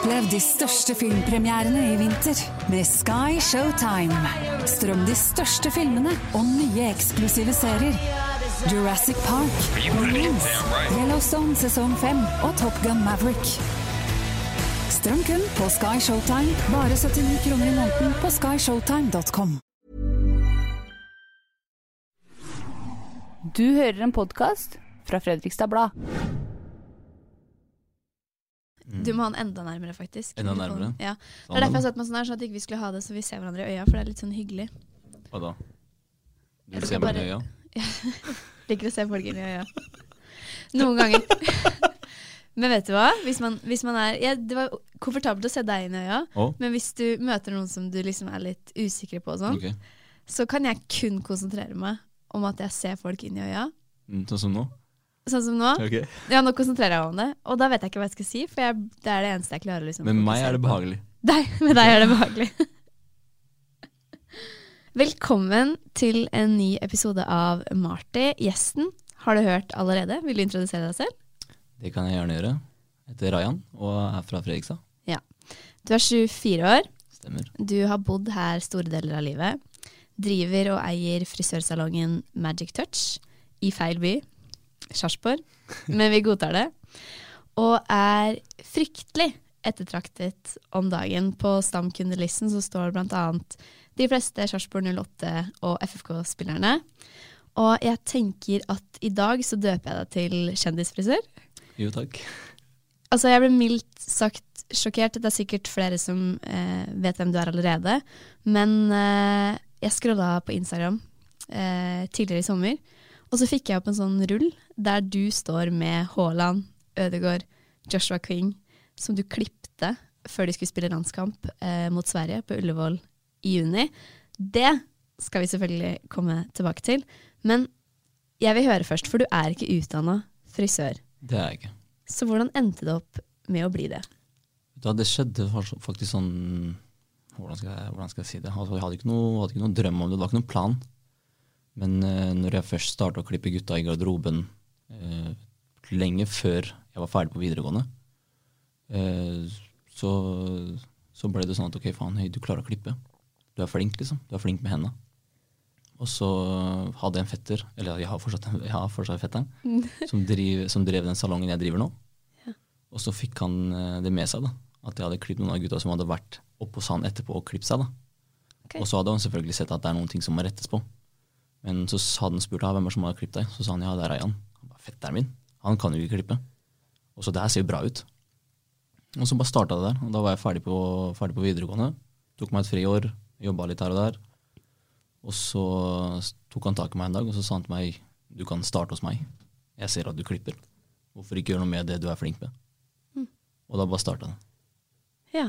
Opplev de største filmpremierene i vinter med Sky Showtime. Strøm de største filmene og nye eksklusive serier. Jurassic Park, Marines, Yellowstone sesong 5 og Top Gun Maverick. Strøm kun på Sky Showtime, bare 79 kroner i måneden på skyshowtime.com. Du hører en podkast fra Fredrikstad Blad. Du må ha den enda nærmere, faktisk. Enda nærmere? Ja. Det er derfor jeg satte satt meg sånn her, sånn at vi ikke skulle ha det så vi ser hverandre i øya, for det er litt sånn hyggelig. Hva da? Du vil se meg bare- i øya? Liker å se folk inn i øya. Noen ganger. Men vet du hva? Hvis man, hvis man er ja, Det var komfortabelt å se deg inn i øya, oh. men hvis du møter noen som du liksom er litt usikker på, og sånn, okay. så kan jeg kun konsentrere meg om at jeg ser folk inn i øya. Mm, Sånn som nå? Sånn som nå. Okay. Ja, nå konsentrerer jeg meg om det, og da vet jeg ikke hva jeg skal si, for jeg, det er det eneste jeg klarer. Liksom, Med meg er det behagelig. Deg, med deg er det behagelig. Velkommen til en ny episode av Marty. Gjesten har du hørt allerede. Vil du introdusere deg selv? Det kan jeg gjerne gjøre. Jeg heter Rayan og er fra Fredrikstad. Du er 24 år. Stemmer. Du har bodd her store deler av livet. Driver og eier frisørsalongen Magic Touch i feil by, Sarpsborg, men vi godtar det. Og er fryktelig ettertraktet om dagen. På stamkundelisten så står bl.a. de fleste Sarpsborg 08 og FFK-spillerne. Og jeg tenker at i dag så døper jeg deg til kjendisfrisør. Jo, takk. Altså, jeg ble mildt sagt sjokkert. Det er sikkert flere som eh, vet hvem du er allerede. Men eh, jeg scrolla på Instagram eh, tidligere i sommer, og så fikk jeg opp en sånn rull der du står med Haaland, Ødegaard, Joshua King, som du klipte før de skulle spille landskamp eh, mot Sverige på Ullevål i juni. Det skal vi selvfølgelig komme tilbake til. Men jeg vil høre først, for du er ikke utdanna frisør. Det er jeg ikke. Så hvordan endte det opp med å bli det? Da det skjedde faktisk sånn Hvordan skal jeg, hvordan skal jeg si det? Altså, Jeg hadde ikke, noe, hadde ikke noen drøm om det, det var ikke noen plan. Men uh, når jeg først starta å klippe gutta i garderoben eh, lenge før jeg var ferdig på videregående, eh, så, så ble det sånn at ok, faen, hey, du klarer å klippe. Du er flink, liksom. Du er flink med hendene. Og så hadde jeg en fetter, eller jeg har fortsatt, jeg har fortsatt fetteren, som, driv, som drev den salongen jeg driver nå. Og så fikk han eh, det med seg, da. At jeg hadde klippet noen av gutta som hadde vært oppe hos han etterpå og klippet seg. da. Okay. Og så hadde han selvfølgelig sett at det er noen ting som må rettes på. Men så hadde han spurt hvem er som har klippet deg. Så sa han ja, det er Rayan. Fetteren min. Han kan jo ikke klippe. Og så det her ser jo bra ut. Og så bare starta det der. Og da var jeg ferdig på, ferdig på videregående. Tok meg et friår, jobba litt her og der. Og så tok han tak i meg en dag og så sa han til meg du kan starte hos meg. Jeg ser at du klipper. Hvorfor ikke gjøre noe med det du er flink med? Og da bare starta det. Ja.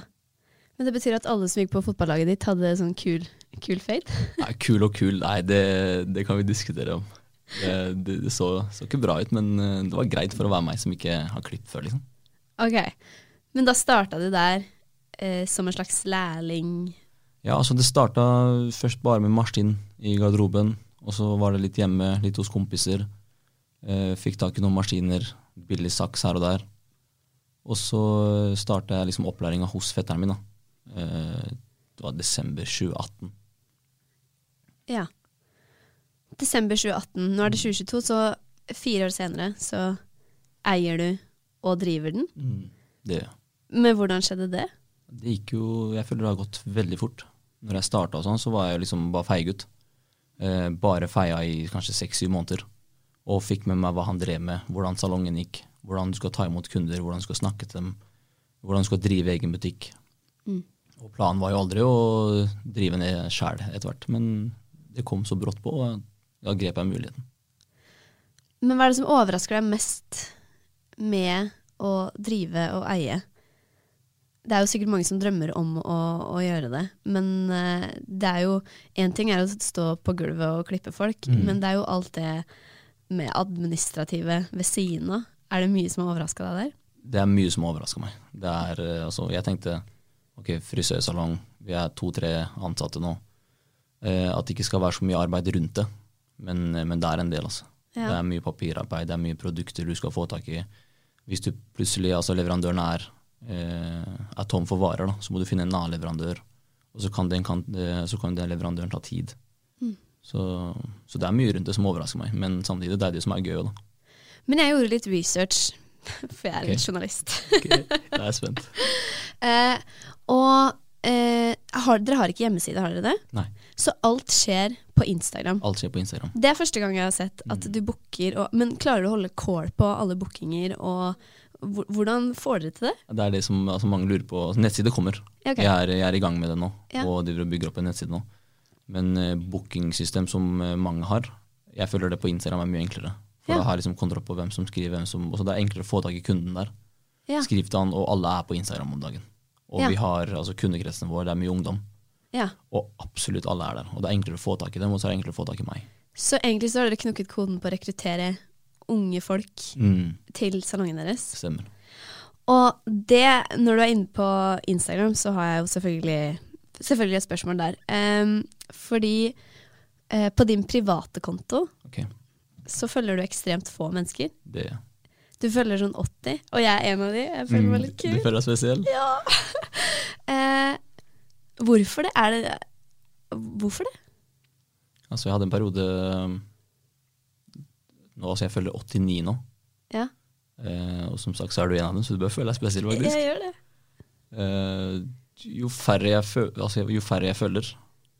Men det betyr at alle som gikk på fotballaget ditt, hadde sånn kul, kul fade? Nei, kul og kul, nei, det, det kan vi diskutere om. Det, det, det så, så ikke bra ut, men eh, det var greit for å være meg som ikke har klipp før. liksom. Ok. Men da starta du der eh, som en slags lærling. Ja, altså Det starta først bare med maskin i garderoben. Og så var det litt hjemme, litt hos kompiser. Eh, fikk tak i noen maskiner, billig saks her og der. Og så starta jeg liksom opplæringa hos fetteren min. da. Eh, det var desember 2018. Ja. Desember 2018. Nå er det 2022, så fire år senere så eier du og driver den. Det, Men hvordan skjedde det? det gikk jo Jeg føler det har gått veldig fort. Når jeg starta og sånn, så var jeg liksom bare feiegutt. Eh, bare feia i kanskje seks-syv måneder. Og fikk med meg hva han drev med, hvordan salongen gikk, hvordan du skal ta imot kunder, hvordan du skal snakke til dem, hvordan du skal drive egen butikk. Mm. Og planen var jo aldri å drive ned sjæl etter hvert, men det kom så brått på, og da grep jeg muligheten. Men hva er det som overrasker deg mest med å drive og eie? det er jo sikkert mange som drømmer om å, å gjøre det, men eh, det er jo Én ting er å stå på gulvet og klippe folk, Mm. men det er jo alt det med administrative ved siden av. Er det mye som har overraska deg der? Det er mye som har overraska meg. Det er, eh, altså, jeg tenkte ok, frisørsalong, vi er to-tre ansatte nå. Eh, at det ikke skal være så mye arbeid rundt det, men, eh, men det er en del. altså. Ja. Det er mye papirarbeid, det er mye produkter du skal få tak i. Hvis du plutselig, altså leverandøren er, eh, er tom for varer, da, så må du finne en annen leverandør. Og så kan den, kan, eh, så kan den leverandøren ta tid. Mm. Så, så det er mye rundt det som overrasker meg, men samtidig det er det som er gøy. Da. Men jeg gjorde litt research, for jeg er okay. en journalist. Ok, Jeg er spent. uh, og uh, har, dere har ikke hjemmeside, har dere det? Nei. Så alt skjer på Instagram. Alt skjer på Instagram. Det er første gang jeg har sett at Mm. du booker, og, men klarer du å holde kål på alle bookinger, og hvordan får dere til det? Det er det som altså, mange lurer på. Altså, nettside kommer. Okay. jeg, er, jeg er i gang med det nå, Ja. og driver og bygger opp en nettside nå. Men uh, bookingsystem som uh, mange har, jeg føler det på Instagram er mye enklere. For Ja. da har jeg liksom kontroll på hvem som skriver, hvem som også Det er enklere å få tak i kunden der. Ja. Skriv til han, og alle er på Instagram om dagen. Og Ja. vi har altså kundekretsen vår, det er mye ungdom. Ja. Og absolutt alle er der. Og det er enklere å få tak i dem, og så er det enklere å få tak i meg. Så egentlig så har dere knukket koden på å rekruttere unge folk Mm, til salongen deres. stemmer. Og det, når du er inne på Instagram, så har jeg jo selvfølgelig, selvfølgelig et spørsmål der. Um, fordi uh, på din private konto okay. så følger du ekstremt få mennesker. det Du følger sånn 80, og jeg er en av de. Jeg føler meg litt Du føler deg spesiell? Ja. eh, hvorfor det? Er det Hvorfor det? Altså, jeg hadde en periode nå, altså Jeg følger 89 nå. Ja, Eh, og som sagt så er du en av dem, så du bør føle deg spesiell, faktisk. jeg gjør det. Eh, jo, færre jeg føl altså, jo færre jeg følger,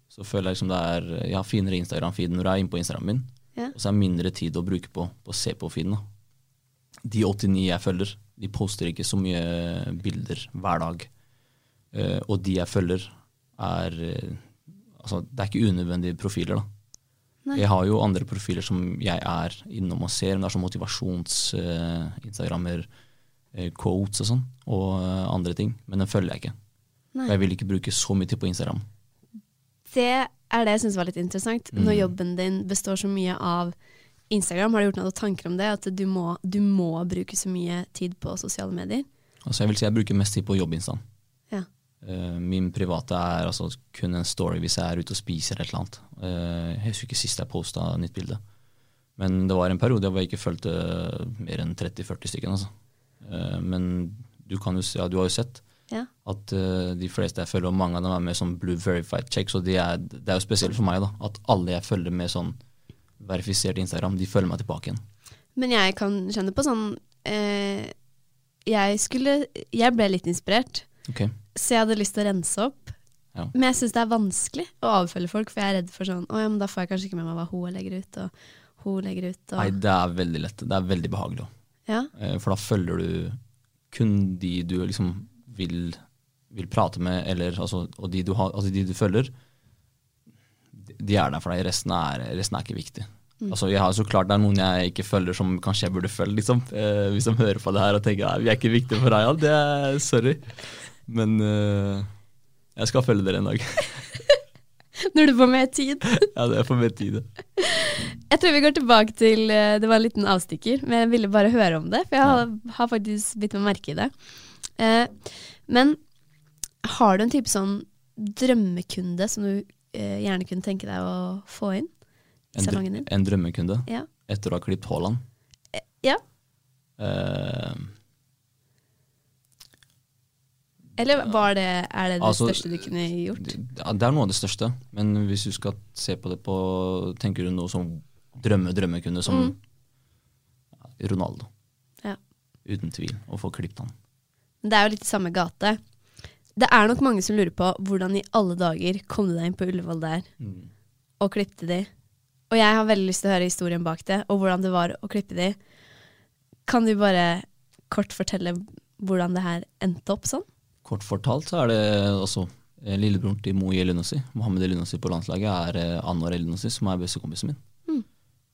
så føler jeg liksom det er Jeg har finere Instagram-feed når jeg er inne på Instagram min, Ja. og så er det mindre tid å bruke på, på å se på feeden. De 89 jeg følger, de poster ikke så mye bilder hver dag. Eh, og de jeg følger, er eh, Altså, det er ikke unødvendige profiler, da. Nei. Jeg har jo andre profiler som jeg er innom og ser, men det er sånn motivasjons-instagrammer, quotes og sånn, og uh, andre ting. Men den følger jeg ikke. Nei. For jeg vil ikke bruke så mye tid på Instagram. Det er det jeg syns var litt interessant. Når Mm. jobben din består så mye av Instagram, har du gjort noen tanker om det? At du må, du må bruke så mye tid på sosiale medier? Altså jeg vil si jeg bruker mest tid på jobbinstaen. Eh, min private er altså kun en story hvis jeg er ute og spiser et eller annet. Eh, jeg husker ikke sist jeg posta nytt bilde. Men det var en periode hvor jeg ikke fulgte mer enn 30-40 stykker. Altså. Eh, men du, kan jo, se- ja, du har jo sett Ja. at eh, de fleste jeg følger, og mange av dem er med sånn blue verified check, så de er, det er jo spesielt for meg da, at alle jeg følger med sånn verifisert Instagram, de følger meg tilbake igjen. Men jeg kan kjenne på sånn eh, jeg, skulle, jeg ble litt inspirert, Ok, så jeg hadde lyst til å rense opp. Ja. Men jeg syns det er vanskelig å avfølge folk, for jeg er redd for sånn Å ja, men da får jeg kanskje ikke med meg hva hun legger ut, og hun legger ut, og Nei, det er veldig lett. Det er veldig behagelig òg. Ja. Eh, For da følger du kun de du liksom vil, vil prate med, eller, altså, og de du, har, altså de du følger, de- de er der for deg. Resten er, resten er ikke viktig. Mm. Altså, jeg har så klart Det er noen jeg ikke følger som kanskje jeg burde følge, liksom. Eh, hvis de hører på det her og tenker at vi er ikke viktige for deg, ja, det er sorry. Men uh, jeg skal følge dere en dag. Når du får mer tid. ja, det er for mer tid. Jeg tror vi går tilbake til eh, Det var en liten avstikker, men jeg ville bare høre om det. For jeg har, har faktisk bitt meg merke i det. Uh, men har du en type sånn drømmekunde som du uh, gjerne kunne tenke deg å få inn En, salongen din? en drømmekunde Ja. etter å ha klippet Haaland. ja. Eh, Eller var det, er det det Altså, største du kunne gjort? Det er noe av det største, men hvis du skal se på det på Tenker du noe som drømme, drømmekunde som Mm. Ronaldo. Ja. Uten tvil. Å få klippet han. Det er jo litt i samme gate. Det er nok mange som lurer på hvordan i alle dager kom du deg inn på Ullevål der og klippte de. Og jeg har veldig lyst til å høre historien bak det, og hvordan det var å klippe de. Kan du bare kort fortelle hvordan det her endte opp sånn? Kort fortalt så er det altså eh, lillebroren til Mo Elunussi, Mohammed Elunasi på landslaget, er eh, Anwar Elunasi, som er bestekompisen min. Mm.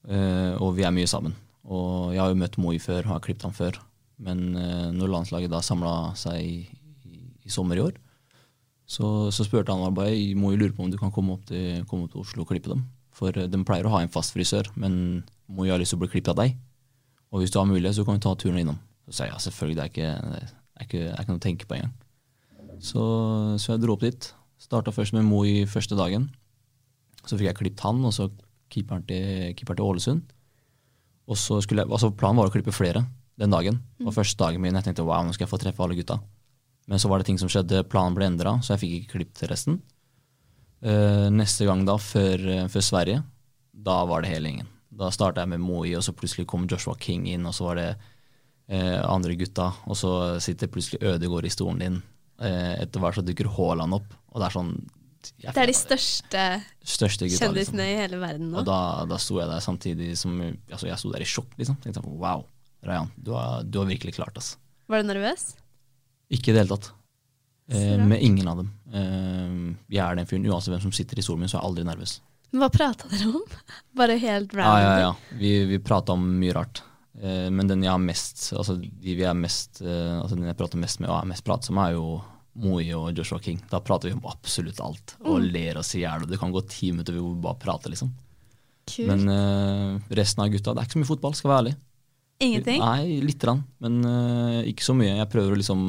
Uh, og vi er mye sammen. Og jeg har jo møtt Moi før, har klippet han før. Men uh, når landslaget da samla seg i, i, i sommer i år. Så, så spurte han bare jeg lurer på om du kan komme opp til, komme opp til Oslo og klippe dem. For de pleier å ha en fast frisør, men må har lyst til å bli klippet av deg. Og hvis du har mulighet, så kan vi ta turen innom. Så sier jeg ja, selvfølgelig, det er ikke, det er ikke, det er ikke noe å tenke på engang. Så, så jeg dro opp dit. Starta først med Mo i første dagen. Så fikk jeg klippet han, og så keeperen til, keeper til Ålesund. Og så skulle jeg, altså Planen var å klippe flere den dagen. Og første dagen min jeg tenkte wow, nå skal jeg få treffe alle gutta. Men så var det ting som skjedde, planen ble endra, så jeg fikk ikke klippet resten. Uh, neste gang da, før, før Sverige, da var det hele gjengen. Da starta jeg med Moi, og så plutselig kom Joshua King inn, og så var det uh, andre gutta, og så sitter plutselig Ødegård i stolen din. Eh, etter hvert så dukker Haaland opp, og det er sånn jeg, Det er de største, største gutta, kjendisene liksom. i hele verden nå. Og da, da sto jeg der samtidig som altså Jeg sto der i sjokk, liksom. Tenkte sånn, wow, Rayan, du du har virkelig klart ass. Var du nervøs? Ikke i det hele tatt. Eh, med ingen av dem. Eh, jeg er den fyren, uansett hvem som sitter i stolen min, så er jeg aldri nervøs. Men hva prata dere om? Bare helt Ja, ja, ja. Vi, vi prata om mye rart. Eh, men den jeg har mest Altså de vi er mest eh, Altså den jeg prater mest med og er mest pratsom, er jo Moi og Joshua King. Da prater vi om absolutt alt. Og Mm. ler oss i hjel. Det kan gå ti minutter hvor vi bare prater, liksom. Kult. Men eh, resten av gutta, det er ikke så mye fotball, skal være ærlig. Ingenting? Nei, lite grann. Men uh, ikke så mye. Jeg prøver å liksom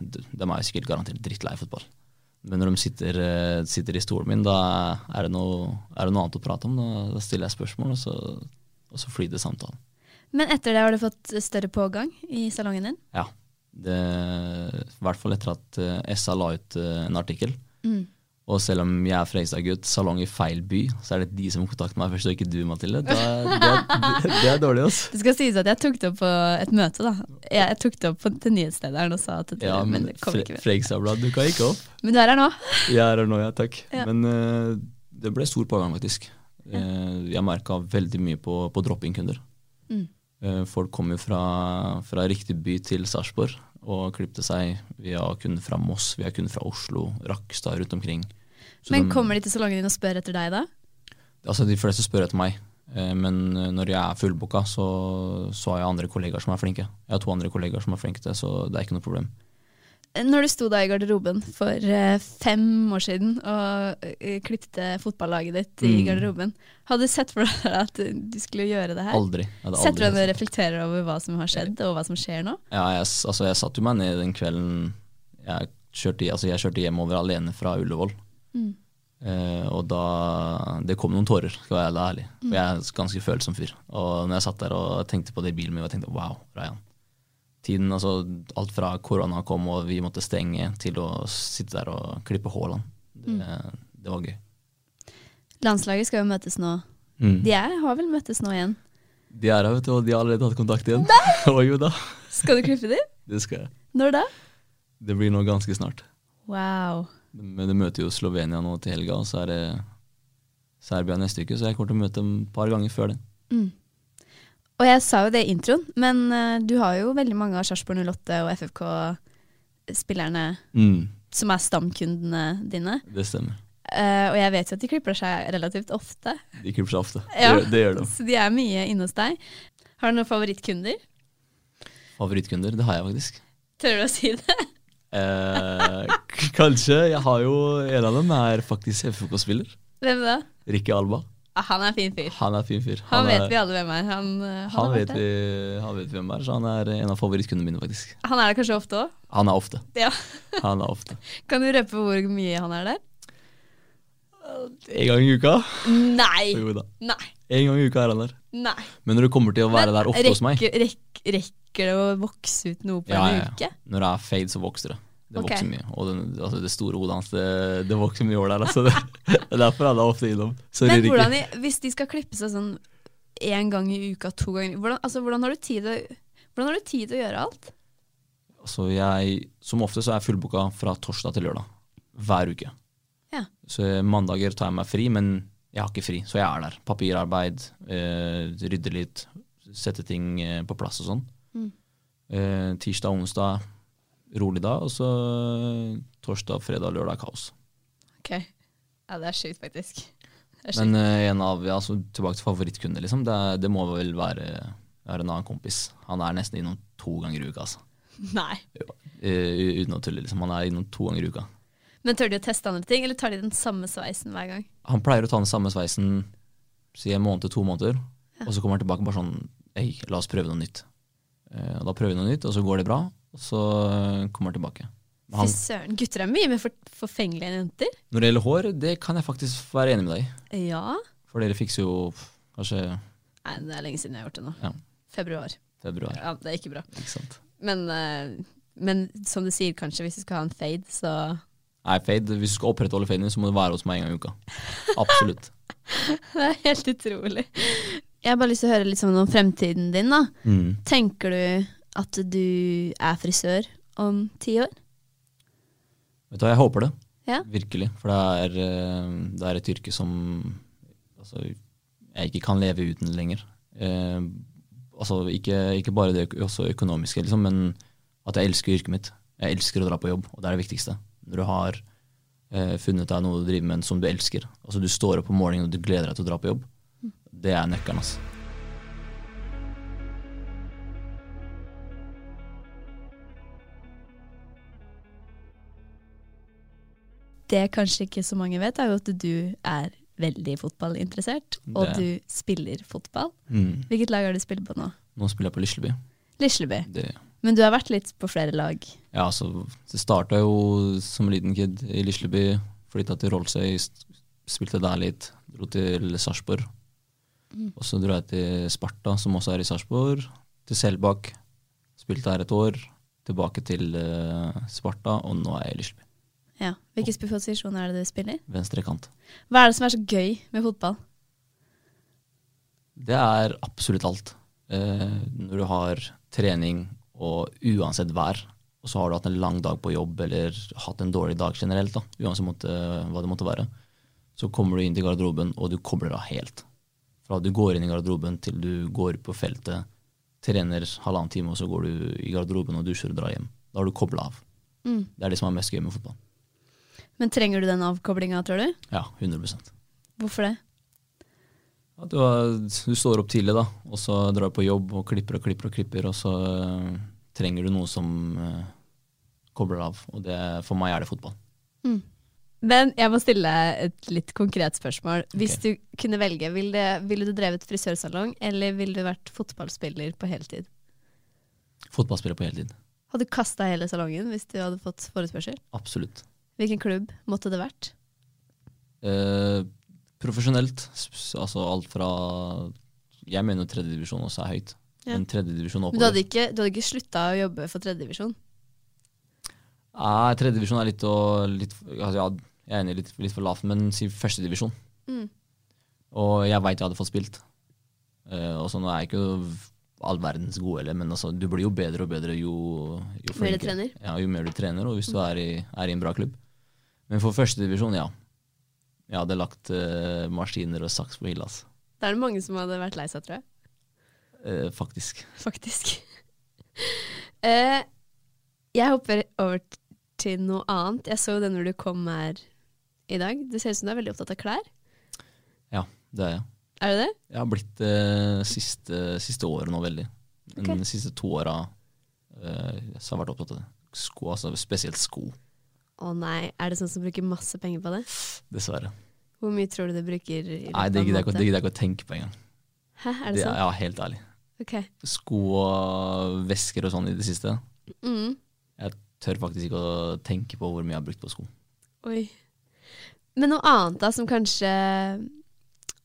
De de er jo sikkert garantert drittlei fotball. Men når de sitter, uh, sitter i stolen min, da er det, noe, er det noe annet å prate om. Da, da stiller jeg spørsmål, og så, og så det samtalen. Men etter det har du fått større pågang i salongen din? Ja. Det, I hvert fall etter at eh, SA la ut eh, en artikkel. Mm. Og selv om jeg er Fredrikstad-gutt, salong i feil by, så er det de som kontakter meg først, og ikke du, Mathilde. Det, er- det er dårlig, altså. Det skal sies at jeg tok det opp på et møte. da. Jeg, jeg tok det opp på, til nyhetslederen og sa at det, Ja, men men det kom ikke med. Fredrikstad-blad dukka ikke opp. Men du er her nå. Jeg er her nå, ja, takk. Ja. Men uh, det ble stor pågang, faktisk. Eh, jeg merka veldig mye på, på drop-in-kunder. Mm. Eh, folk kom jo fra, fra riktig by til Sarpsborg og klipte seg. Vi har kunder fra Moss, vi har kunder fra Oslo, Rakkestad rundt omkring. Så Men de- kommer de til salongen din og spør etter deg da? Altså, de fleste spør etter meg. Eh, Men eh, når jeg er fullbooka, så, så har jeg andre kollegaer som er flinke. Jeg har to andre kollegaer som er flinke til, så det er ikke noe problem. Når du sto da i garderoben for eh, fem år siden og uh, klippte fotballaget ditt i Mm. garderoben, hadde du sett for deg at du skulle gjøre det her? Aldri. aldri Setter du deg ned og reflekterer over hva som har skjedd, og hva som skjer nå? Ja, jeg, altså, jeg satte jo meg ned den kvelden jeg kjørte, i- altså, jeg kjørte hjemover alene fra Ullevål. Mm. Uh, og da Det kom noen tårer, skal jeg være ærlig. For jeg er ganske følsom fyr. Og når jeg satt der og tenkte på det i bilen min, og tenkte wow, Rayan. Tiden, altså Alt fra korona kom og vi måtte stenge, til å sitte der og klippe Haaland. Det, det var gøy. Landslaget skal jo møtes nå. Mm. De er, har vel møttes nå igjen. De er her, vet du, og de har allerede hatt kontakt igjen. Nei! jo da. Skal du klippe dem? Det skal jeg. Når da? Det blir nå ganske snart. Wow. Men det møter jo Slovenia nå til helga, og så er det Serbia neste uke, så jeg kommer til å møte dem et par ganger før det. Mm. Og jeg sa jo det i introen, men uh, du har jo veldig mange av Sarpsborg 08 og FFK-spillerne Mm, som er stamkundene dine. det stemmer. Uh, og jeg vet jo at de klipper seg relativt ofte. De klipper seg ofte. Ja. Det, det gjør de. Så de er mye inne hos deg. Har du noen favorittkunder? Favorittkunder, det har jeg faktisk. Tør du å si det? Eh, kanskje. Jeg har jo En av dem er faktisk FFK-spiller. Hvem da? Ricky Alba. Ah, han er fin fyr. Han er fin fyr. Han, han vet vi alle hvem er. Han, eh, han, vet, vi, han vet hvem er, så han er en av favorittkundene mine, faktisk. han er der kanskje ofte òg? Han er ofte. Ja. Han er ofte. Kan du røpe hvor mye han er der? En gang i uka. Nei! Jo da. Nei. En gang i uka er han der. Nei. Men når du kommer til å være der ofte hos meg rekker, rekker det å vokse ut noe på Ja, en ja, ja. uke? Når det er fade, så vokser det. Det vokser vokser mye. Og den, altså det store hodet hans, det, det vokser mye år der. Altså det, det er derfor han er ofte innom. Sorry, Men hvordan, hvis de skal klippe seg sånn én gang i uka, to ganger hvordan, altså, hvordan, har du tid hvordan har du tid til å gjøre alt? Altså jeg, som ofte så er jeg fullbooka fra torsdag til lørdag. Hver uke. Ja. Så mandager tar jeg meg fri, men jeg har ikke fri, så jeg er der. Papirarbeid, eh, rydde litt, sette ting eh, på plass og sånn. Mm. Eh, tirsdag, onsdag, rolig dag, og så eh, torsdag, fredag, lørdag kaos. Ok. Ja, det er sjukt, faktisk. Er Men eh, en av, ja, så tilbake til favorittkunder liksom. Det, er- det må vel være, være en annen kompis. Han er nesten innom to ganger i uka, altså. Nei. Uh, uten å tulle, liksom. Han er innom to ganger i uka. Men tør de å teste andre ting, eller tar de den samme sveisen hver gang? Han pleier å ta den samme sveisen si en måned til to måneder, og så kommer han tilbake bare sånn Hei, la oss prøve noe nytt. Uh, da prøver vi noe nytt, og så går det bra, og så eh, kommer han tilbake. Men Fy søren, gutter er mye mer for, forfengelige enn jenter. når det gjelder hår, det kan jeg faktisk være enig med deg i. Ja. For dere fikser jo kanskje Nei, det er lenge siden jeg har gjort det nå. Ja. Februar. februar. Ja, det er ikke bra. Ikke sant? Men, eh, men som du sier, kanskje hvis du skal ha en fade, så Nei, fade, hvis du skal opprettholde faden din, så må du være hos meg en gang i uka. Absolutt. Det er helt utrolig. Jeg har bare lyst til å høre litt om fremtiden din. da. Mm. Tenker du at du er frisør om ti år? Vet du hva, jeg håper det. Ja. Virkelig. For det er, eh, det er et yrke som altså, jeg ikke kan leve uten lenger. Eh, altså, ikke, ikke bare det også økonomiske, liksom, men at jeg elsker yrket mitt. Jeg elsker å dra på jobb, og det er det viktigste. Når du har eh, funnet deg noe du driver med som du elsker, altså du står opp om morgenen og du gleder deg til å dra på jobb, det er nøkkelen. Altså. Det kanskje ikke så mange vet, er jo at du er veldig fotballinteressert, og du spiller fotball. Mm. Hvilket lag har du spilt på nå? Nå spiller jeg på Lisleby. Lisleby. Det, Men du har vært litt på flere lag. ja, altså, det starta jo som liten kid i Lisleby. Flytta til Rollsøy, spilte der litt. Dro til Sarpsborg. Mm. Og så dro jeg til Sparta, som også er i Sarpsborg. Til Selbakk. Spilte her et år. Tilbake til uh, Sparta, og nå er jeg i Lisleby. Ja. Hvilke posisjon er det du spiller? Venstre kant. Hva er det som er så gøy med fotball? Det er absolutt alt. Eh, når du har trening og uansett vær, og så har du hatt en lang dag på jobb eller hatt en dårlig dag generelt, da, uansett måtte, hva det måtte være, så kommer du inn til garderoben og du kobler av helt. Fra du går inn i garderoben til du går på feltet, trener halvannen time, og så går du i garderoben og dusjer og drar hjem. Da har du kobla av. Mm. Det er det som er mest gøy med fotball. Men trenger du den avkoblinga, tror du? Ja, 100 Hvorfor det? Ja, du, har, du står opp tidlig, da, og så drar du på jobb og klipper og klipper og klipper, og så uh, trenger du noe som uh, kobler av. Og det, for meg er det fotball. Men jeg må stille et litt konkret spørsmål. Hvis okay. du kunne velge, ville, ville du drevet frisørsalong, eller ville du vært fotballspiller på heltid? Fotballspiller på heltid. Hadde du kasta hele salongen hvis du hadde fått forespørsel? Absolutt. Hvilken klubb måtte det vært? Eh, profesjonelt, altså alt fra Jeg mener jo tredjedivisjon også er høyt. Ja. Men tredjedivisjon Men du hadde ikke, du hadde ikke slutta å jobbe for tredjedivisjon? Nei, tredjedivisjon er litt, og, litt altså, ja, Jeg er enig, litt, litt for lavt, men si førstedivisjon. Mm. Og jeg veit jeg hadde fått spilt. Eh, og så nå er jeg ikke all verdens gode, eller, men altså, du blir jo bedre og bedre jo, jo Mer du trener? Ja, jo mer du trener, og hvis du er i, er i en bra klubb. Men for førstedivisjon, ja. Jeg hadde lagt uh, maskiner og saks på hylla, altså. Da er det mange som hadde vært lei seg, tror jeg. Uh, faktisk. Faktisk. uh, jeg hopper over til noe annet. Jeg så det når du kom her i dag. Det ser ut som du er veldig opptatt av klær. Ja, det er jeg. Er du det? Jeg har blitt det uh, siste, siste året nå veldig. Okay. De siste to åra uh, så har jeg vært opptatt av det. Sko, altså spesielt sko, Å nei, er det sånn som bruker masse penger på det? dessverre. Hvor mye tror du det bruker? i Nei, det gidder jeg jeg ikke å tenke på engang. Hæ, er det Det sånn? Ja, helt ærlig. Ok. Sko og vesker og sånn i det siste. Mm. Jeg tør faktisk ikke å tenke på hvor mye jeg har brukt på sko. Oi. Men noe annet da, som kanskje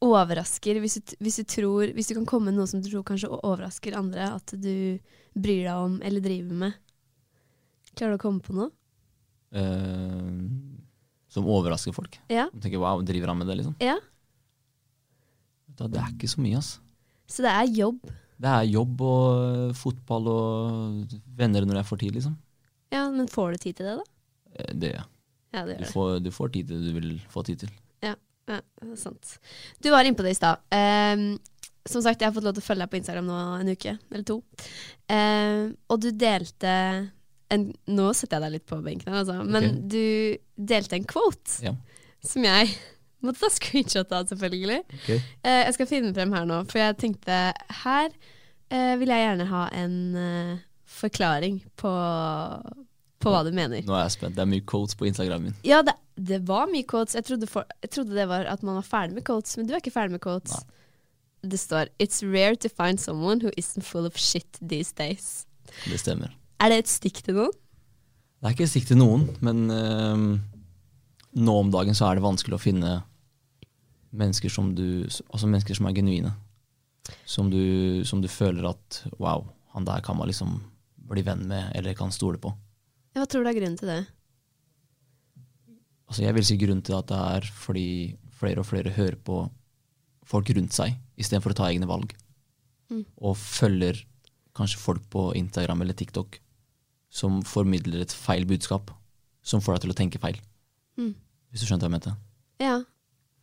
overrasker, hvis du, hvis du tror Hvis du kan komme med noe som du tror kanskje overrasker andre, at du bryr deg om eller driver med. Klarer du å komme på noe? Eh, som overrasker folk. Ja. De tenker wow, driver han med det, liksom? Ja. Da, Det er ikke så mye, altså. Så det er jobb. Det er jobb og eh, fotball og venner når jeg får tid, liksom. Ja, Men får du tid til det, da? Eh, Det gjør jeg. Ja, det Du du får tid til det du vil få tid til. Ja, ja, sant. Du var inne på det i stad. Um, som sagt, jeg har fått lov til å følge deg på Instagram nå en uke, eller to. Um, og du delte en Nå setter jeg deg litt på benken, altså. Men okay. du delte en quote Ja. som jeg måtte ta screenshot av, selvfølgelig. Okay. Eh, jeg skal finne frem her nå, for jeg tenkte her eh, vil jeg gjerne ha en eh, forklaring på, på hva du mener. Nå er jeg spent. Det er mye quotes på Instagram min. Ja, det, det var mye quotes. Jeg trodde, for, jeg trodde det var at man var ferdig med quotes, men du er ikke ferdig med quotes. Det står It's rare to find someone who isn't full of shit these days. Det stemmer. Er det et stikk til noen? Det er ikke et stikk til noen, men øhm, nå om dagen så er det vanskelig å finne mennesker som du Altså mennesker som er genuine. Som du, som du føler at wow, han der kan man liksom bli venn med eller kan stole på. Hva tror du er grunnen til det? Altså jeg vil si grunnen til at det er fordi flere og flere hører på folk rundt seg istedenfor å ta egne valg. Mm. Og følger kanskje folk på Instagram eller TikTok som formidler et feil budskap, som får deg til å tenke feil. Mm. Hvis du skjønte hva jeg mente? Ja,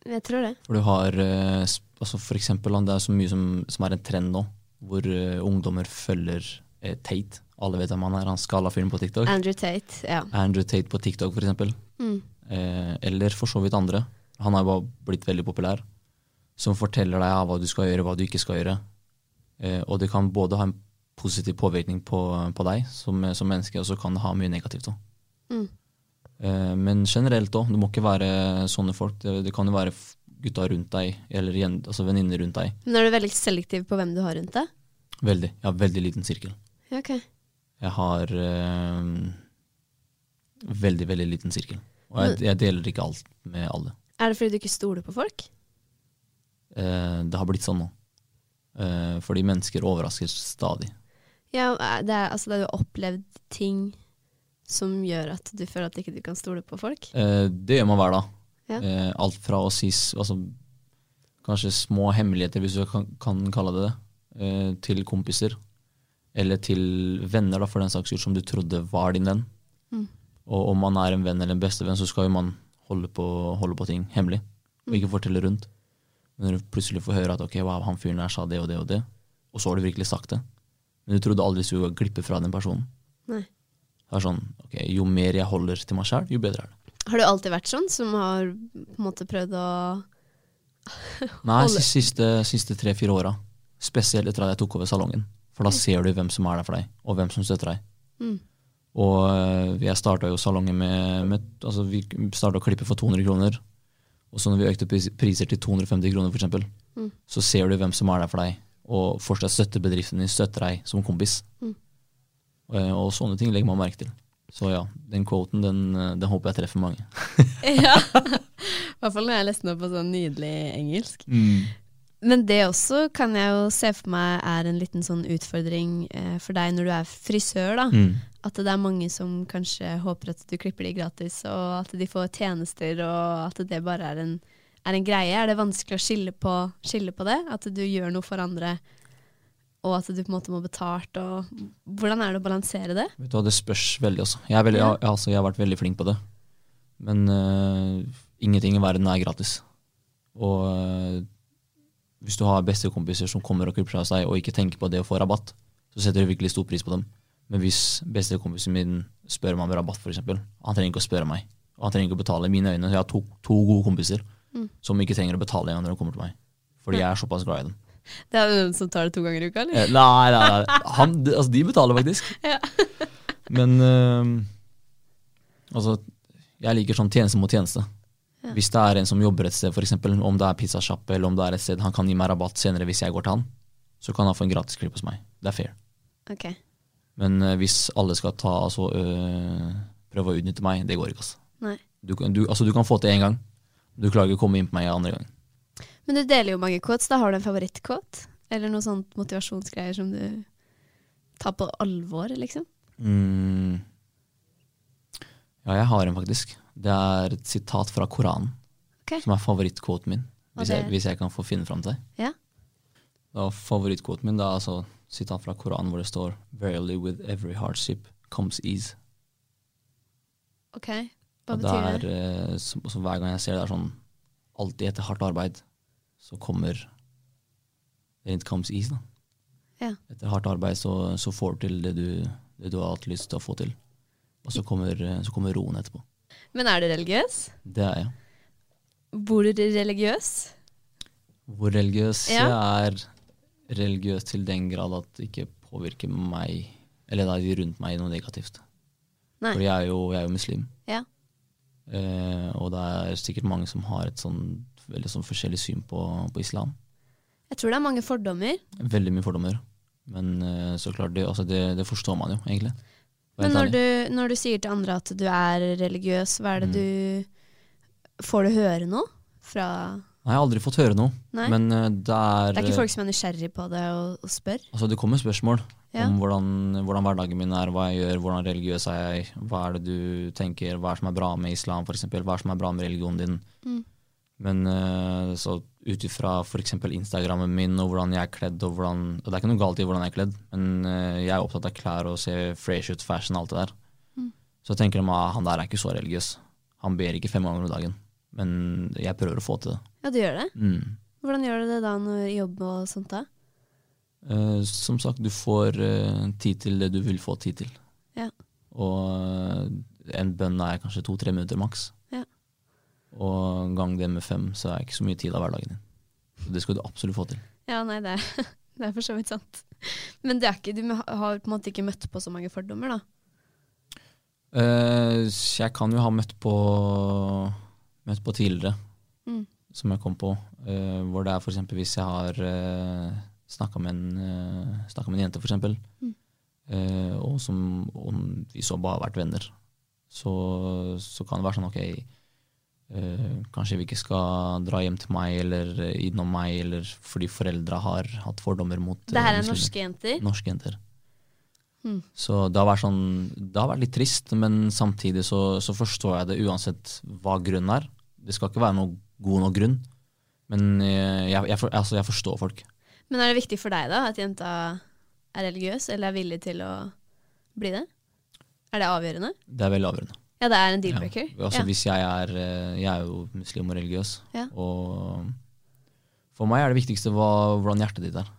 jeg tror det. For du har eh, altså for eksempel, det er så mye som, som er en trend nå, hvor eh, ungdommer følger eh, Tate. Alle vet hvem han er, han skala fyren på TikTok. Andrew Tate, ja. Andrew Tate på TikTok, for eksempel. Mm. Eh, eller for så vidt andre. Han har jo bare blitt veldig populær. Som forteller deg ja, hva du skal gjøre, hva du ikke skal gjøre. Eh, og det kan både ha en positiv påvirkning på, på deg som, som menneske, og så kan det ha mye negativt òg. Mm. Eh, men generelt òg. Det må ikke være sånne folk. Det, det kan jo være gutta rundt deg, eller altså venninner rundt deg. Men er du veldig selektiv på hvem du har rundt deg? Veldig. Jeg har veldig liten sirkel. Okay. Jeg har eh, veldig, veldig liten sirkel. Og jeg, jeg deler ikke alt med alle. Er det fordi du ikke stoler på folk? Eh, det har blitt sånn nå. Eh, fordi mennesker overrasker stadig. Ja, det er, altså, det er jo opplevd ting som gjør at du føler at ikke du kan stole på folk? Eh, det gjør man hver dag. Ja. Eh, alt fra å si altså, kanskje små hemmeligheter, hvis du kan, kan kalle det det, eh, til kompiser. Eller til venner, da, for den saks skyld, som du trodde var din venn. Mm. Og om man er en venn eller en bestevenn, så skal jo man holde på, holde på ting hemmelig. Og ikke fortelle rundt. Men når du plutselig får høre at ok, wow, han fyren der sa det og det og det, og så har du virkelig sagt det. Men du trodde aldri du skulle glippe fra den personen. Nei. Det er sånn, ok, Jo mer jeg holder til meg sjæl, jo bedre er det. Har du alltid vært sånn, som har på en måte prøvd å Nei, siste, siste, tre-fire åra. Spesielt etter at jeg tok over salongen. For da ser du hvem som er der for deg, og hvem som støtter deg. Mm. Og jeg starta jo salongen med, med altså Vi starta å klippe for 200 kroner. Og så når vi økte priser til 250 kroner, eksempel, Mm. så ser du hvem som er der for deg, og fortsatt støtter bedriften din, støtter deg som kompis. Mm. Eh, Og sånne ting legger man merke til. Så ja, den quoten, den, øh, den håper jeg treffer mange. Ja. I hvert fall når jeg leste den opp på sånn nydelig engelsk. Men det også kan jeg jo se for meg er en liten sånn utfordring eh, for deg når du er frisør, da. Mm. At det er mange som kanskje håper at du klipper de gratis, og at de får tjenester, og at det bare er en, er en greie. Er det vanskelig å skille på, skille på det? At du gjør noe for andre, og at du på en måte må betalt, og hvordan er det å balansere det? Vet du hva, Det spørs veldig også. Jeg, er veldig, jeg, altså, jeg har vært veldig flink på det. Men uh, ingenting i verden er gratis. Og uh, hvis du har bestekompiser som kommer og klipper seg og ikke tenker på det å få rabatt, så setter du virkelig stor pris på dem. Men hvis bestekompisen min spør meg om rabatt, f.eks., han trenger ikke å spørre meg. Og han trenger ikke å betale i mine øyne. Så Jeg har to, to gode kompiser Mm. som ikke trenger å betale engang når de kommer til meg. Fordi jeg er såpass glad i dem. Det er noen som tar det to ganger i uka, Eh, eller? Nei, nei, nei. Han, altså, de betaler faktisk. Ja. Men øh, altså, jeg liker sånn tjeneste mot tjeneste. Ja. Hvis det er en som jobber et sted, for eksempel, om det er pizzasjappe eller om det er et sted han kan gi meg rabatt senere hvis jeg går til han, så kan han få en gratis klipp hos meg. Det er fair. Ok. Men øh, hvis alle skal ta, altså, øh, prøve å utnytte meg, det går ikke. Altså. Du, du, altså, du kan få til én gang, du klarer ikke å komme inn på meg andre gang. Men du deler jo mange quotes. Da har du en favorittkvot? Eller noe sånt motivasjonsgreier som du tar på alvor, liksom? Mm. Ja, jeg har en faktisk. Det er et sitat fra Koranen, Okay. som er favorittquoten min. Hvis, okay. jeg, hvis jeg kan få finne fram til det. Ja. Da Favorittquoten min det er altså sitat fra Koranen hvor det står Verily with every hardship comes ease. Ok, hva betyr det er, eh, så, så hver gang jeg ser det, er sånn Alltid etter hardt arbeid så kommer da. Ja. Etter hardt arbeid så, så får du til det du, det du har hatt lyst til å få til. Og så kommer, eh, så kommer roen etterpå. Men er du religiøs? Det er jeg. Bor du religiøs? Hvor religiøs Ja. jeg er religiøs til den grad at det ikke påvirker meg eller de rundt meg noe negativt. Nei. For jeg er jo, jeg er jo muslim. Ja. Eh, og det er sikkert mange som har et sånn veldig sånn forskjellig syn på, på islam. Jeg tror det er mange fordommer. Veldig mye fordommer. Men uh, så klart, det, altså det, det forstår man jo, egentlig. Men når du, når du sier til andre at du er religiøs, hva er det Mm. du Får du høre noe fra Nei, jeg har aldri fått høre noe. Nei? Men uh, det er Det er ikke folk som er nysgjerrig på det og, og spør? Altså, det kommer spørsmål Ja. om hvordan, hvordan hverdagen min er, hva jeg gjør, hvordan religiøs er jeg, hva er det du tenker, hva er det som er bra med islam, for eksempel, hva er det som er bra med religionen din. Mm. Men eh, så ut ifra f.eks. Instagrammen min og hvordan jeg er kledd, og hvordan og Det er ikke noe galt i hvordan jeg er kledd, men eh, jeg er opptatt av klær og se fresh ut, fashion, og alt det der. Mm. Så tenker de at han der er ikke så religiøs. Han ber ikke fem ganger om dagen. Men jeg prøver å få til det. Ja, du gjør det? Mm. Hvordan gjør du det da når jobb og sånt da? Eh, som sagt, du får eh, tid til det du vil få tid til. Ja. Og eh, en bønn er kanskje to-tre minutter maks. Ja. Og gang det med fem, så er det ikke så mye tid av hverdagen din. Så det skal du absolutt få til. Ja, nei, det, er- det er for så vidt sant. Men det er ikke, du har på en måte ikke møtt på så mange fordommer, da? Uh, jeg kan jo ha møtt på, møtt på tidligere, Mm. som jeg kom på. Uh, hvor det er f.eks. hvis jeg har uh, snakka med, en, eh, snakket med en jente, f.eks., Mm. Uh, og som om vi så bare har vært venner, så, så kan det være sånn ok uh, Kanskje vi ikke skal dra hjem til meg eller eh, innom meg, eller fordi foreldra har hatt fordommer mot Det her eh, er norske jenter? Norske jenter. Mm. Så det har, sånn, det har vært litt trist, men samtidig så, så forstår jeg det uansett hva grunnen er. Det skal ikke være noe god nok grunn, men eh, jeg, jeg, for- altså jeg forstår folk. Men er det viktig for deg da at jenta er religiøs, eller er villig til å bli det? Er det avgjørende? Det er veldig avgjørende. Ja, det er en deal-breaker. Ja. Altså Ja. Hvis jeg er eh, Jeg er jo muslim og religiøs, Ja. og for meg er det viktigste hva, hvordan hjertet ditt er.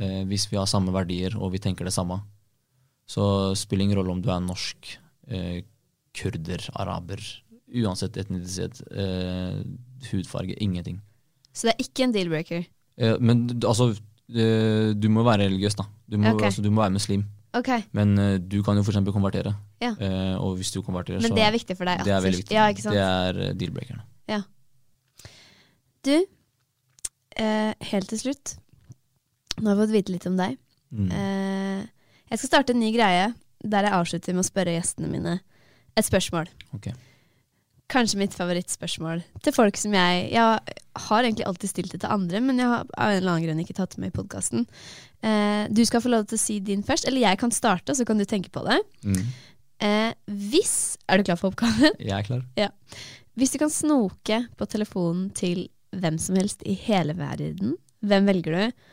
Eh, hvis vi har samme verdier og vi tenker det samme, så spiller det ingen rolle om du er norsk, eh, kurder, araber, uansett etnisitet, eh, hudfarge, ingenting. Så det er ikke en deal-breaker? Eh, men altså, eh, du må være religiøs, da. Du må, okay. altså, du må være muslim. Okay. Men eh, du kan jo f.eks. konvertere. Ja. Og hvis du konverterer, Men så det er viktig for deg? Det er veldig viktig. Ja. Det er deal-breakerne. Ja. Du, eh, helt til slutt. Nå har vi fått vite litt om deg. Mm. Eh, jeg skal starte en ny greie der jeg avslutter med å spørre gjestene mine et spørsmål. Ok. Kanskje mitt favorittspørsmål til folk som jeg Jeg har egentlig alltid stilt det til andre, men jeg har av en eller annen grunn ikke tatt det med i podkasten. Eh, du skal få lov til å si din først, eller jeg kan starte, så kan du tenke på det. Mm. Eh, hvis Er du klar for oppgaven? Jeg er klar. Ja. Hvis du kan snoke på telefonen til hvem som helst i hele verden, hvem velger du,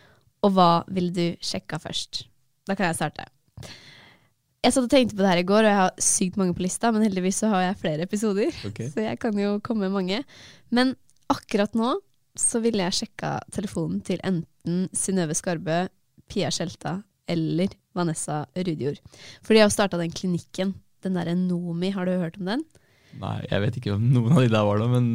og hva ville du sjekka først? Da kan jeg starte. Jeg satt og tenkte på det her i går, og jeg har sykt mange på lista, men heldigvis så har jeg flere episoder, okay. så jeg kan jo komme med mange. Men akkurat nå så ville jeg sjekka telefonen til enten Synnøve Skarbø, Pia Skjelta eller Vanessa Rudjord. For de har jo starta den klinikken, den derre Nomi, har du hørt om den? Nei, jeg vet ikke om noen av de der var det, men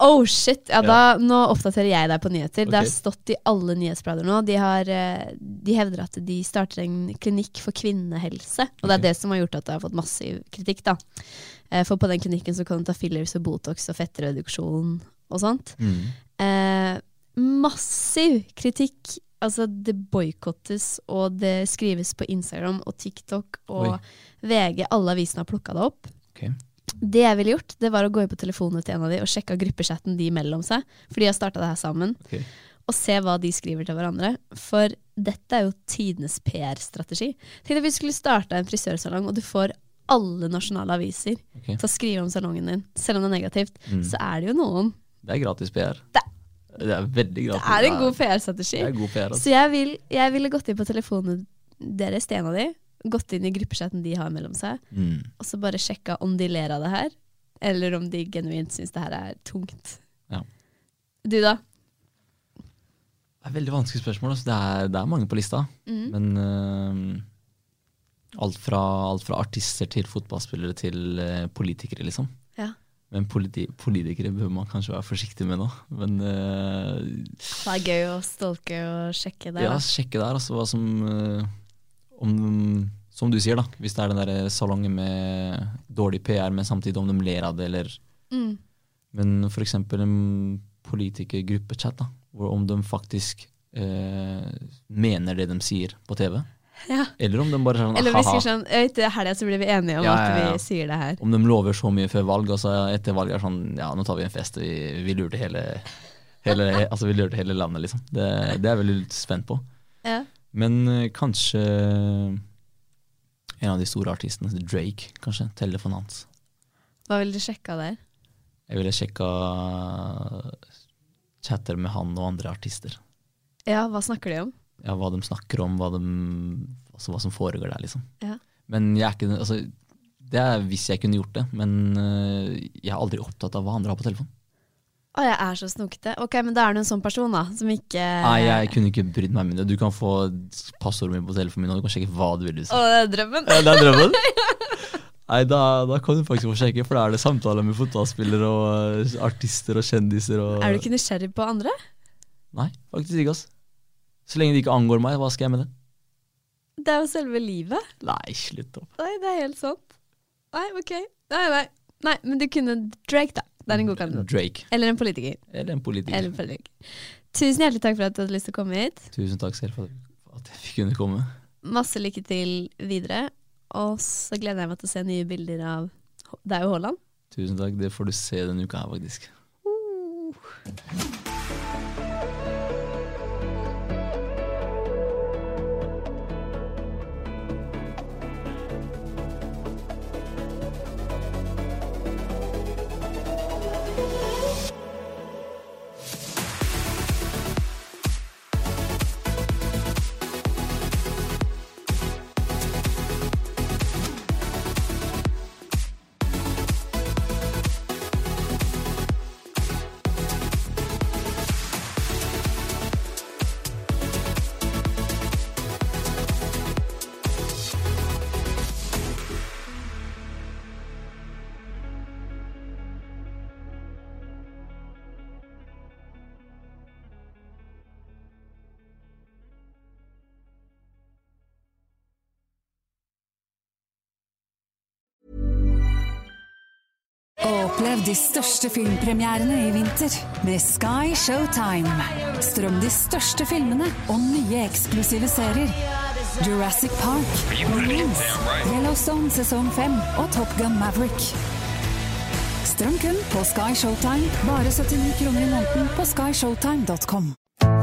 Oh shit! Ja, da, nå oppdaterer jeg deg på nyheter. Det har stått i alle nyhetsblader nå. De, har, eh, de hevder at de starter en klinikk for kvinnehelse. Og det er det som har gjort at det har fått massiv kritikk. da. Eh, For på den klinikken så kan du ta fillers og Botox og fettreduksjon og sånt. mm. Eh, massiv kritikk. Altså, det boikottes, og det skrives på Instagram og TikTok og Oi. VG. Alle avisene har plukka det opp. Ok. Det jeg ville gjort, det var å gå inn på telefonen til en av de og sjekke gruppechatten de mellom seg, for de har starta det her sammen, Okay. og se hva de skriver til hverandre. For dette er jo tidenes PR-strategi. Tenk at du skulle starta en frisørsalong, og du får alle nasjonale aviser okay. til å skrive om salongen din, selv om det er negativt, Mm. så er det jo noen. Det er gratis PR. Det- Det er veldig Det er en god PR-strategi. PR, god PR, Så altså. jeg, vil, jeg ville gått inn på telefonen deres, til en av de, gått inn i gruppechatten de har mellom seg, Mm. og så bare sjekka om de ler av det her, eller om de genuint syns det her er tungt. Ja. Du, da? Det er veldig vanskelig spørsmål. Altså. Det, er, det er mange på lista. Mm. Men uh, alt, fra, alt fra artister til fotballspillere til uh, politikere, liksom. Ja. Men politi politikere bør man kanskje være forsiktig med nå. Men uh, Det er gøy å stolke og sjekke der. ja, sjekke der, altså hva som eh, Om som du sier, da. Hvis det er den der salongen med dårlig PR, men samtidig om de ler av det, eller Mm. Men eksempel en politikergruppechat, da. Hvor om de faktisk eh, mener det de sier på TV. Ja. Eller om de bare sånn Eller vi sier sånn Etter helga så blir vi enige om Ja, ja, at vi sier det her. Om de lover så mye før valg, og så etter valget er sånn Ja, nå tar vi en fest, vi, vi lurte hele, hele Altså vi lurte hele landet, liksom. Det, det er jeg veldig spent på. Ja. Men eh, kanskje en av de store artistene, Drake, kanskje. Telefonen hans. Hva ville du sjekka der? Jeg ville sjekka chatter med han og andre artister. Ja, hva snakker de om? Ja, Hva de snakker om, hva, de, altså hva som foregår der, liksom. Ja. Men jeg er ikke altså, Det er hvis jeg kunne gjort det, men øh, jeg er aldri opptatt av hva andre har på telefonen. Å, jeg er så snokete. Ok, men da er du en sånn person, da, som ikke Nei, jeg kunne ikke brydd meg med det. Du kan få passordet mitt på telefonen min, og du kan sjekke hva du vil. Å, det er drømmen. Ja, det er drømmen. Nei, da, da kan du faktisk få sjekke, for da er det samtaler med fotballspillere og øh, artister og kjendiser. Og, Er du ikke nysgjerrig på andre? Nei, faktisk ikke. ass. Så lenge det ikke angår meg, hva skal jeg med det? Det er jo selve livet. Nei, slutt opp. Nei, det er helt sant. Nei, ok. Nei, nei. Nei, men du kunne Drake, da. Det er en god kandidat. Drake. Eller en politiker. Eller en politiker. Eller en politiker. Tusen hjertelig takk for at du hadde lyst til å komme hit. Tusen takk selv for at jeg fikk kunne komme. Masse lykke til videre. Og så gleder jeg meg til å se nye bilder av deg og Haaland. Tusen takk. Det får du se denne uka her, faktisk. Opplev de største filmpremierene i vinter med Sky Showtime. Strøm de største filmene og nye eksklusive serier. Jurassic Park, Marines, Yellowstone sesong 5 og Top Gun Maverick. Strøm kun på Sky Showtime, bare 79 kroner i måneden på skyshowtime.com.